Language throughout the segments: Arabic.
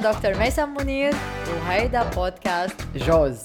أنا دكتور ميسم منير وهيدا بودكاست. جوز.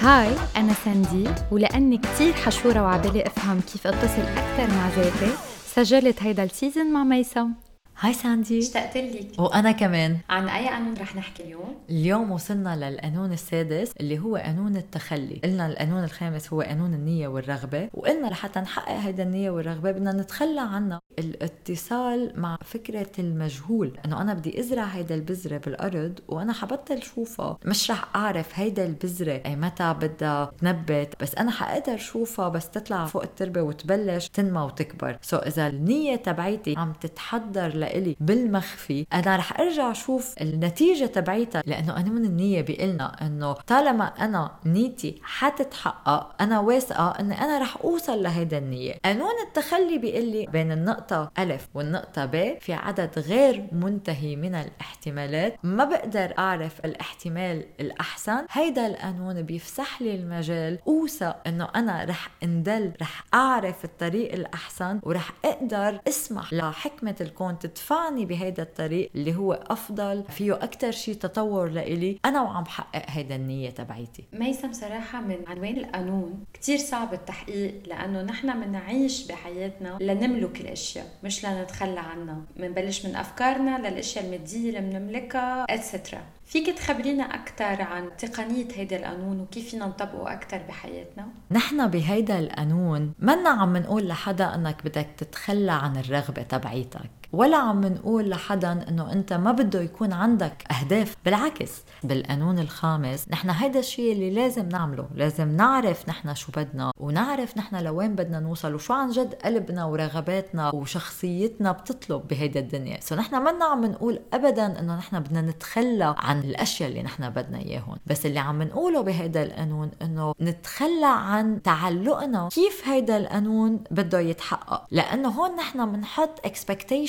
Hi أنا ساندي ولأني كتير حشورة وعبالي أفهم كيف أتصل أكثر مع ذاتي سجلت هيدا ال season مع ميسم. Hi ساندي. اشتقت لك وأنا كمان. عن أي قانون رح نحكي اليوم؟ اليوم وصلنا للقانون السادس اللي هو قانون التخلي. قلنا القانون الخامس هو قانون النية والرغبة وقلنا لحتى نحقق هيدا النية والرغبة بدنا نتخلى عنها. الاتصال مع فكرة المجهول إنه أنا بدي أزرع هيدا البذرة بالأرض وأنا حبطل شوفها. مش رح أعرف هيدا البذرة اي متى بدها تنبت بس أنا حقدر شوفها بس تطلع فوق التربة وتبلش تنمى وتكبر. so so إذا النية تبعيتي عم تتحضر لإلي بالمخفي. أنا رح أرجع أشوف النتيجة تبعيتها لأنه قانون النية بيقلنا إنه طالما أنا نيتي حتتحقق أنا واثقة اني أنا رح أوصل لهيدا النية. قانون التخلي بيقول لي بين النقطة ألف والنقطة ب. في عدد غير منتهي من الاحتمالات. ما بقدر أعرف الاحتمال الأحسن. هيدا القانون بيفسح لي المجال. أوثق إنه أنا رح اندل رح أعرف الطريق الأحسن ورح أقدر أسمح لحكمة الكون تدفعني بهيدا الطريق اللي هو أفضل فيه أكتر شيء تطور لإلي. أنا وعم بحقق هيدا النية تبعيتي. ميسم صراحة من عنوان القانون كتير صعب التحقيق لأنه نحن منعيش بحياتنا لنملك الأشياء مش لنتخلى عنها. منبلش من أفكارنا للأشياء المادية اللي بنملكها اتسترا فيك تخبرينا أكثر عن تقنية هيدا القانون وكيف فينا نطبقه أكثر بحياتنا؟ نحن بهيدا القانون منا عم نقول لحدا إنك بدك تتخلى عن الرغبة تبعيتك. ولا عم نقول لحدا إنه أنت ما بده يكون عندك أهداف بالعكس. بالقانون الخامس نحن هيدا الشيء اللي لازم نعمله. لازم نعرف نحن شو بدنا ونعرف نحن لوين بدنا نوصل وشو عن جد قلبنا ورغباتنا وشخصيتنا بتطلب بهيدا الدنيا. سو نحن منا عم نقول ابدا إنه نحن بدنا نتخلى عن الأشياء اللي نحن بدنا اياهم بس اللي عم نقوله بهيدا القانون إنه نتخلى عن تعلقنا كيف هيدا القانون بده يتحقق. لأنه هون نحن بنحط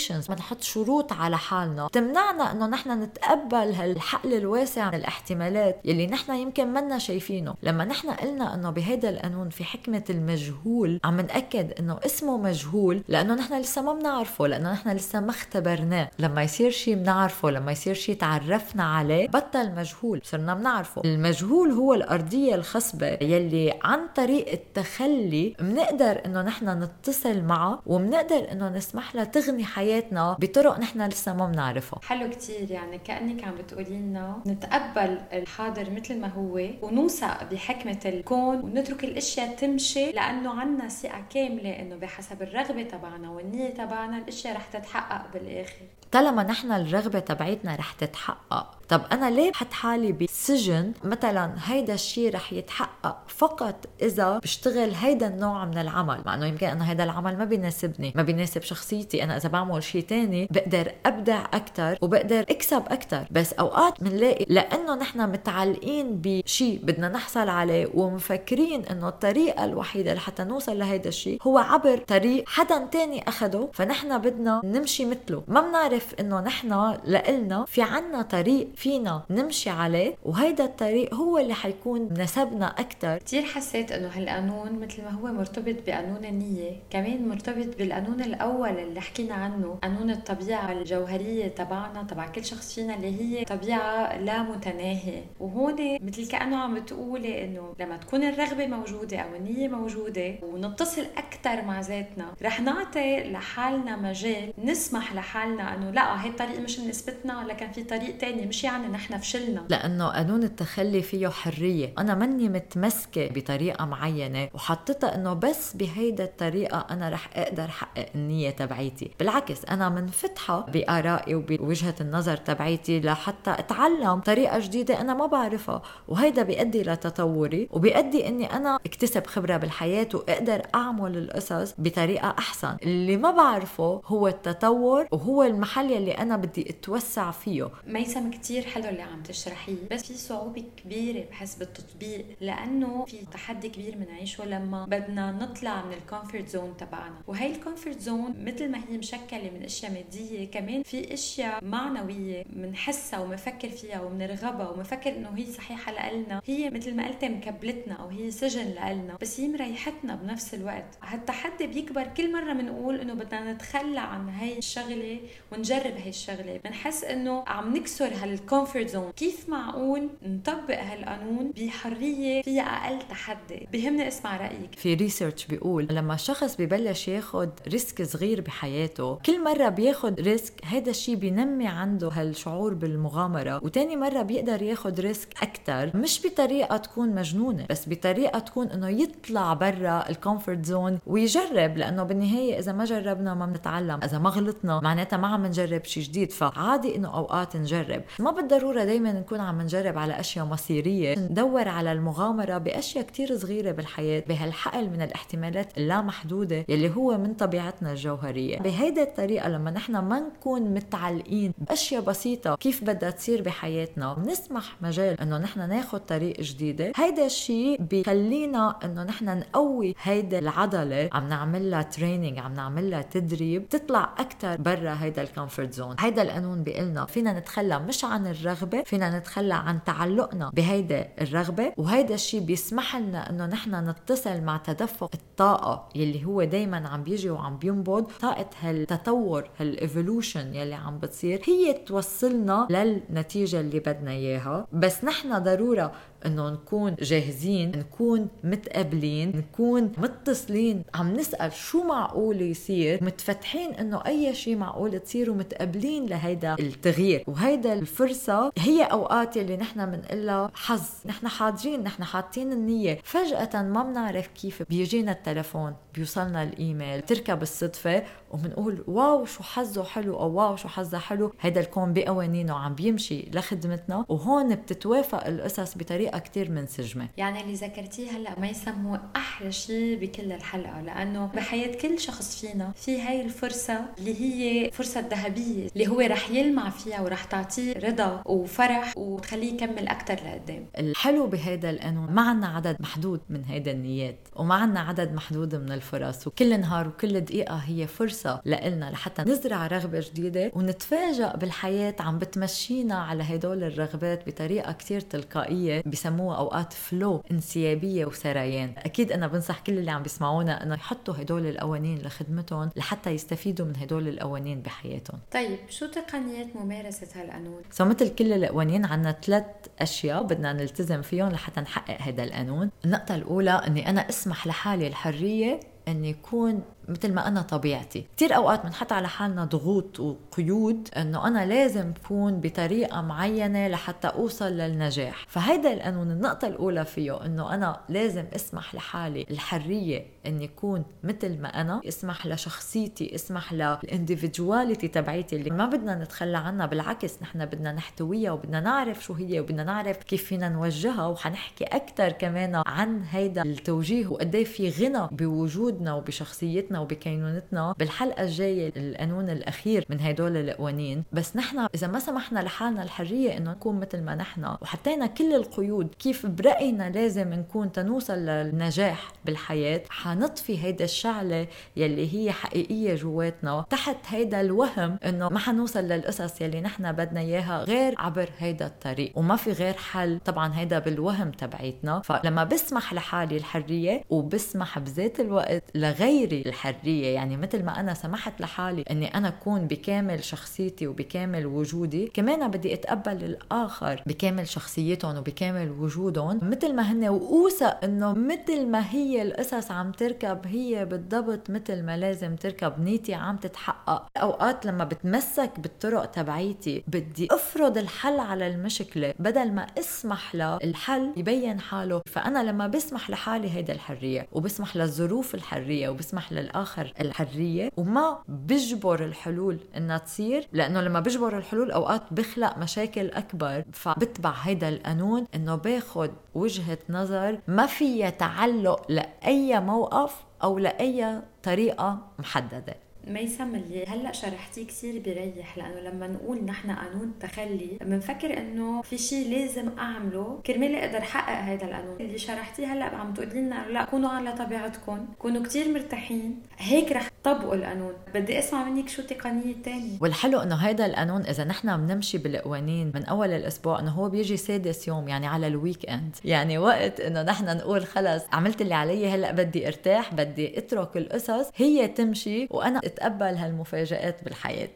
expectations بنحط شروط على حالنا. تمنعنا إنه نحن نتقبل هالحقل الواسع من الاحتمالات يلي نحن يمكن منا شايفينه. لما نحن قلنا إنه بهيدا القانون في حكمة المجهول عم نأكد إنه اسمه مجهول لأنه نحن لسه ما بنعرفه لأنه نحن لسه ما اختبرناه. لما يصير شيء بنعرفه لما يصير شيء تعرفنا عليه بطل مجهول صرنا بنعرفه. المجهول هو الأرضية الخصبة يلي عن طريق التخلي بنقدر إنه نحن نتصل معه وبنقدر إنه نسمح لها تغني حياتنا بطرق نحن لسه ما بنعرفها. حلو كتير يعني كأنك عم بتقولي لنا نتقبل الحاضر مثل ما هو ونوثق بحكمة الكون ونترك الأشياء تمشي لأنه عنا ثقة كاملة إنه بحسب الرغبة تبعنا والنية تبعنا الأشياء رح تتحقق بالآخر. طالما نحن الرغبة تبعتنا رح تتحقق طب أنا ليه بحط حالي بسجن؟ مثلا هيدا الشيء رح يتحقق فقط إذا بشتغل هيدا النوع من العمل مع أنه يمكن أنا هيدا العمل ما بيناسبني ما بيناسب شخصيتي أنا إذا بعمل شيء تاني بقدر أبدع أكثر وبقدر أكسب أكثر بس أوقات بنلاقي لأنه نحن متعلقين بشيء بدنا نحصل عليه ومفكرين أنه الطريقة الوحيدة لحتى نوصل لهيدا الشيء هو عبر طريق حدا تاني أخده فنحن بدنا نمشي مثله ما بنعرف أنه نحن لإلنا في عنا طريق فينا نمشي عليه وهيدا الطريق هو اللي حيكون نسبنا أكثر كثير حسيت إنه هالقانون مثل ما هو مرتبط بقانون النية كمان مرتبط بالقانون الأول اللي حكينا عنه قانون الطبيعة الجوهرية تبعنا تبع كل شخص فينا اللي هي طبيعة لا متناهية. وهون مثل كأنه عم بتقولي إنه لما تكون الرغبة موجودة أو النية موجودة ونتصل أكثر مع ذاتنا رح نعطي لحالنا مجال نسمح لحالنا إنه لا هي الطريق مش مناسبتنا لكن في طريق تاني مش يعني نحن فشلنا. لأنه قانون التخلي فيه حرية. أنا مني متمسكة بطريقة معينة وحطيتها أنه بس بهيدا الطريقة أنا رح أقدر حقق النية تبعيتي. بالعكس أنا منفتحة بآرائي وبوجهة النظر تبعيتي لحتى أتعلم طريقة جديدة أنا ما بعرفها. وهيدا بيؤدي لتطوري وبيؤدي أني أنا اكتسب خبرة بالحياة وأقدر أعمل القصص بطريقة أحسن. اللي ما بعرفه هو التطور وهو المحل يلي أنا بدي أتوسع فيه. ميسم كتير حلو اللي عم تشرحيه بس في صعوبة كبيرة بحس بالتطبيق لأنه في تحدي كبير بنعيشه لما بدنا نطلع من ال comfort zone تبعنا. وهي ال comfort zone مثل ما هي مشكلة من أشياء مادية كمان في أشياء معنوية بنحسها ومفكر فيها وبنرغبها ومفكر إنه هي صحيحة لنا هي مثل ما قلت مكبلتنا أو هي سجن لنا بس هي مريحتنا بنفس الوقت. هالتحدي بيكبر كل مرة بنقول إنه بدنا نتخلى عن هي الشغلة ونجرب هي الشغلة بنحس إنه عم نكسر هال comfort zone كيف معقول نطبق هالقانون بحرية فيها أقل تحدي؟ بهمني أسمع رأيك. في research بيقول لما شخص ببلش ياخد risk صغير بحياته كل مرة بياخد risk هيدا الشيء بينمي عنده هالشعور بالمغامرة وتاني مرة بيقدر ياخد risk أكثر مش بطريقة تكون مجنونة بس بطريقة تكون إنه يطلع برا ال comfort zone ويجرب لأنه بالنهاية إذا ما جربنا ما بنتعلم إذا ما غلطنا معناتها ما عم نجرب شيء جديد فعادي إنه أوقات نجرب. ما بالضرورة دايما نكون عم نجرب على أشياء مصيرية. ندور على المغامرة بأشياء كتير صغيرة بالحياة بهالحقل من الاحتمالات اللامحدودة يلي هو من طبيعتنا الجوهرية. بهيدي الطريقة لما نحن ما نكون متعلقين بأشياء بسيطة كيف بدها تصير بحياتنا بنسمح مجال إنه نحن ناخد طريق جديدة. هيدا الشيء بيخلينا إنه نحن نقوي هيدا العضلة. عم نعمل لها training عم نعمل لها تدريب تطلع أكثر برا هيدا ال comfort zone هيدا القانون بيقلنا فينا نتخلى مش عن الرغبة فينا نتخلى عن تعلقنا بهيدا الرغبة وهيدا الشيء بيسمح لنا إنه نحن نتصل مع تدفق الطاقة يلي هو دايما عم بيجي وعم بينبض. طاقة هالتطور هال evolution يلي عم بتصير هي توصلنا للنتيجة اللي بدنا إياها. بس نحن ضرورة إنه نكون جاهزين نكون متقابلين نكون متصلين. عم نسأل شو معقول يصير؟ متفتحين إنه أي شيء معقول تصير ومتقابلين لهيدا التغيير. وهيدا الفرصة هي أوقات اللي نحن بنقلها حظ. نحن حاضرين نحن حاطين النية. فجأة ما بنعرف كيف بيجينا التلفون بيوصلنا الإيميل. تركب الصدفه وبنقول واو شو حظه حلو أو واو شو حظها حلو. هيدا الكون بقوانينه عم بيمشي لخدمتنا وهون بتتوافق القصص بطريقة كتير منسجمة. يعني اللي ذكرتيه هلأ ما يسموه أحلى شيء بكل الحلقة لأنه بحياة كل شخص فينا في هاي الفرصة اللي هي فرصة ذهبية اللي هو رح يلمع فيها ورح تعطيه رضا وفرح وتخليه يكمل أكثر لقدام. الحلو بهذا القانون ما عنا عدد محدود من هيدا النيات وما عنا عدد محدود من الفرص وكل نهار وكل دقيقة هي فرصة لإلنا لحتى نزرع رغبة جديدة ونتفاجئ بالحياة عم بتمشينا على هدول الرغبات بطريقة كتير تلقائية بسموها أوقات فلو انسيابية وسريان أكيد أنا بنصح كل اللي عم بيسمعونا إنه يحطوا هدول القوانين لخدمتهم لحتى يستفيدوا من هدول القوانين بحياتهم. طيب شو تقنيات ممارسة هالقانون؟ so مثل كل القوانين عنا ثلاث أشياء بدنا نلتزم فيهم لحتى نحقق هذا القانون. النقطة الأولى إني أنا أسمح لحالي الحرية إني يكون مثل ما أنا طبيعتي. كثير أوقات بنحط على حالنا ضغوط وقيود إنه أنا لازم اكون بطريقة معينة لحتى أوصل للنجاح. فهيدا القانون النقطة الأولى فيه إنه أنا لازم أسمح لحالي الحرية إني أكون مثل ما أنا أسمح لشخصيتي أسمح لل individuality تبعيتي اللي ما بدنا نتخلى عنها بالعكس نحن بدنا نحتويها وبدنا نعرف شو هي وبدنا نعرف كيف فينا نوجهها وحنحكي أكثر كمان عن هيدا التوجيه وقد إيه في غنى بوجودنا وبشخصيتنا وبكينونتنا بالحلقة الجاية القانون الأخير من هدول القوانين. بس نحن إذا ما سمحنا لحالنا الحرية إنه نكون مثل ما نحن وحطينا كل القيود كيف برأينا لازم نكون تنوصل للنجاح بالحياة حنطفي هيدا الشعلة يلي هي حقيقية جواتنا تحت هيدا الوهم إنه ما حنوصل للقصص يلي نحن بدنا إياها غير عبر هيدا الطريق. وما في غير حل طبعا هيدا بالوهم تبعيتنا. فلما بسمح لحالي الحرية وبسمح بذات الوقت لغيري الحرية يعني مثل ما أنا سمحت لحالي إني أنا أكون بكامل شخصيتي وبكامل وجودي كمان بدي أتقبل الآخر بكامل شخصيتهم وبكامل وجودهم. مثل ما هن وأوثق إنه مثل ما هي القصص عم تركب هي بالضبط مثل ما لازم تركب. نيتي عم تتحقق. أوقات لما بتمسك بالطرق تبعيتي بدي أفرض الحل على المشكلة بدل ما أسمح للحل يبين حاله. فأنا لما بسمح لحالي هيدا الحرية وبسمح للظروف الحرية وبسمح للاخر الحرية وما بجبر الحلول إنها تصير لأنه لما بجبر الحلول أوقات بخلق مشاكل أكبر. فبتبع هيدا القانون إنه باخد وجهة نظر ما فيها تعلق لأي موقف أو لأي طريقة محددة. ميسم اللي هلأ شرحتيه كثير بيريح لأنه لما نقول نحن قانون تخلي بنفكر إنه في شيء لازم أعمله. كرمال أقدر أحقق هذا القانون. اللي شرحتيه هلأ عم تقولي لنا لأ كونوا على طبيعتكم كونوا كثير مرتاحين. هيك رح تطبقوا القانون. بدي أسمع منك شو التقنيه الثانية والحلو إنه هذا القانون إذا نحن بنمشي بالقوانين من أول الأسبوع إنه هو بيجي سادس يوم يعني على الويك إند. يعني وقت إنه نحن نقول خلص عملت اللي علي هلأ بدي أرتاح بدي أترك القصص هي تمشي. وأنا اتقبل هالمفاجآت بالحياة.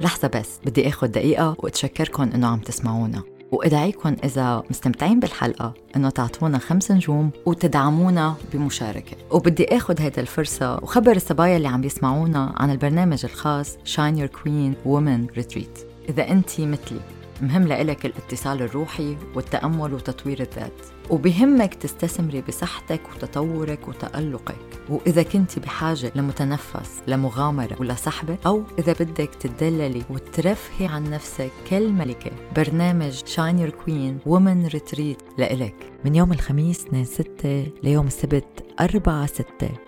لحظة بس بدي اخذ دقيقة وأتشكركم إنه عم تسمعونا. وأدعيكم إذا مستمتعين بالحلقة إنه تعطونا خمس نجوم وتدعمونا بمشاركة. وبدي اخذ هيدي الفرصة وخبر الصبايا اللي عم يسمعونا عن البرنامج الخاص Shine Your Queen Women Retreat. إذا أنت مثلي مهم لإلك الاتصال الروحي والتأمل وتطوير الذات. وبهمك تستثمري بصحتك وتطورك وتألقك. وإذا كنت بحاجة لمتنفس لمغامرة ولصحبة أو إذا بدك تدللي وترفهي عن نفسك كالملكة برنامج Shine your queen women retreat لإلك. من يوم الخميس 2 6 ليوم السبت 4 6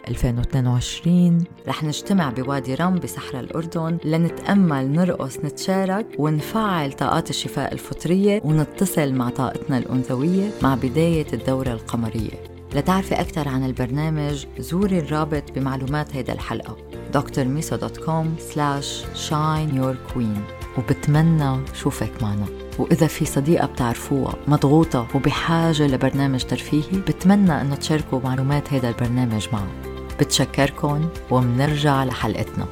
2022 رح نجتمع بوادي رم بصحراء الأردن لنتأمل نرقص نتشارك ونفعل طاقات الشفاء الفطرية ونتصل مع طاقتنا الأنثوية مع بداية الدورة القمرية. لتعرفي أكثر عن البرنامج زوري الرابط بمعلومات هيدا الحلقة. drmiso.com slash shine your queen. وبتمنى شوفك معنا. وإذا في صديقة بتعرفوها مضغوطة وبحاجة لبرنامج ترفيهي بتمنى أنه تشاركوا معلومات هيدا البرنامج معه بتشكركن ومنرجع لحلقتنا.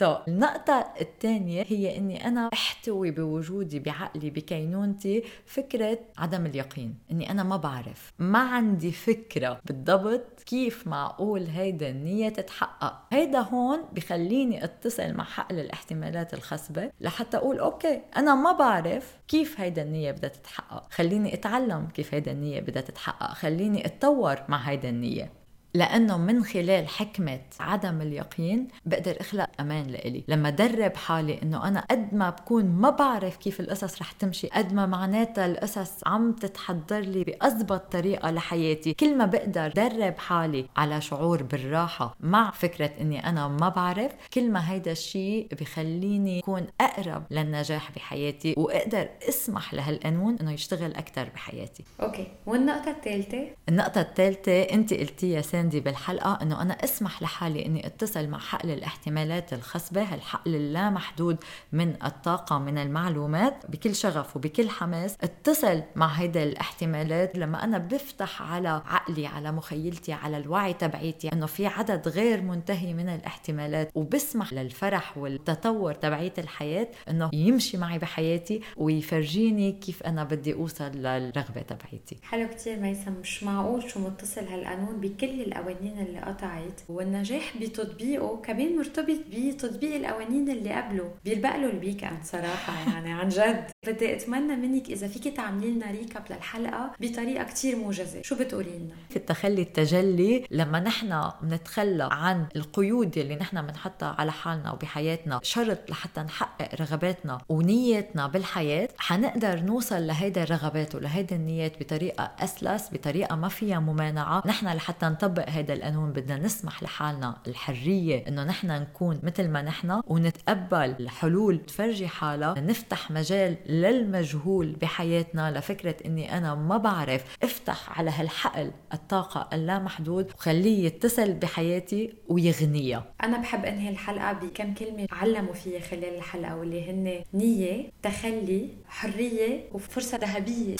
so so, النقطة الثانية هي إني أنا أحتوي بوجودي بعقلي بكينونتي فكرة عدم اليقين، إني أنا ما بعرف، ما عندي فكرة بالضبط كيف معقول هيدا النية تتحقق، هيدا هون بخليني أتصل مع حقل الاحتمالات الخصبة لحتى أقول okay أنا ما بعرف كيف هيدا النية بدها تتحقق، خليني أتعلم كيف هيدا النية بدها تتحقق، خليني أتطور مع هيدا النية. لأنه من خلال حكمة عدم اليقين بقدر أخلق أمان لإلي. لما درب حالي أنه أنا قد ما بكون ما بعرف كيف القصص رح تمشي قد ما معناتها القصص عم تتحضر لي بأزبط طريقة لحياتي. كل ما بقدر درب حالي على شعور بالراحة مع فكرة أني أنا ما بعرف كل ما هيدا الشيء بخليني أكون أقرب للنجاح بحياتي وأقدر أسمح لهالقانون أنه يشتغل أكثر بحياتي. أوكي والنقطة الثالثة؟ النقطة الثالثة أنت قلتيها يا ساندي بالحلقة إنه أنا أسمح لحالي إني أتصل مع حقل الاحتمالات الخصبة هالحقل اللامحدود من الطاقة من المعلومات بكل شغف وبكل حماس أتصل مع هيدا الاحتمالات. لما أنا بفتح على عقلي على مخيلتي على الوعي تبعيتي إنه في عدد غير منتهي من الاحتمالات وبسمح للفرح والتطور تبعيت الحياة إنه يمشي معي بحياتي ويفرجيني كيف أنا بدي أوصل للرغبة تبعيتي. حلو كتير ميسم مش معقول شو متصل هالقانون بكل القوانين اللي قطعت والنجاح بتطبيقه كمان مرتبط بتطبيق القوانين اللي قبله بيلبق له ال weekend صراحة يعني عن جد. بدي أتمنى منك إذا فيك تعملي لنا recap للحلقة بطريقة كتير موجزة. شو بتقولي لنا؟ في التخلي التجلي لما نحن بنتخلى عن القيود اللي نحن بنحطها على حالنا وبحياتنا شرط لحتى نحقق رغباتنا ونيتنا بالحياة حنقدر نوصل لهيدا الرغبات ولهيدا النيات بطريقة أسلس بطريقة ما فيها ممانعة. نحن لحتى نطبق هيدا القانون بدنا نسمح لحالنا الحرية إنه نحن نكون مثل ما نحن ونتقبل الحلول تفرجي حالها. نفتح مجال للمجهول بحياتنا لفكرة إني أنا ما بعرف أفتح على هالحقل الطاقة اللامحدود وخليه يتصل بحياتي ويغنيها. أنا بحب إنهي الحلقة بكم كلمة علموا فيها خلال الحلقة واللي هن نية تخلي حرية وفرصة ذهبية.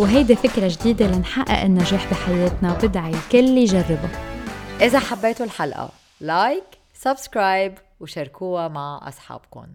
وهيدي فكرة جديدة لنحقق النجاح بحياتنا وبدعي الكل يجربها إذا حبيتوا الحلقة like subscribe وشاركوها مع أصحابكم.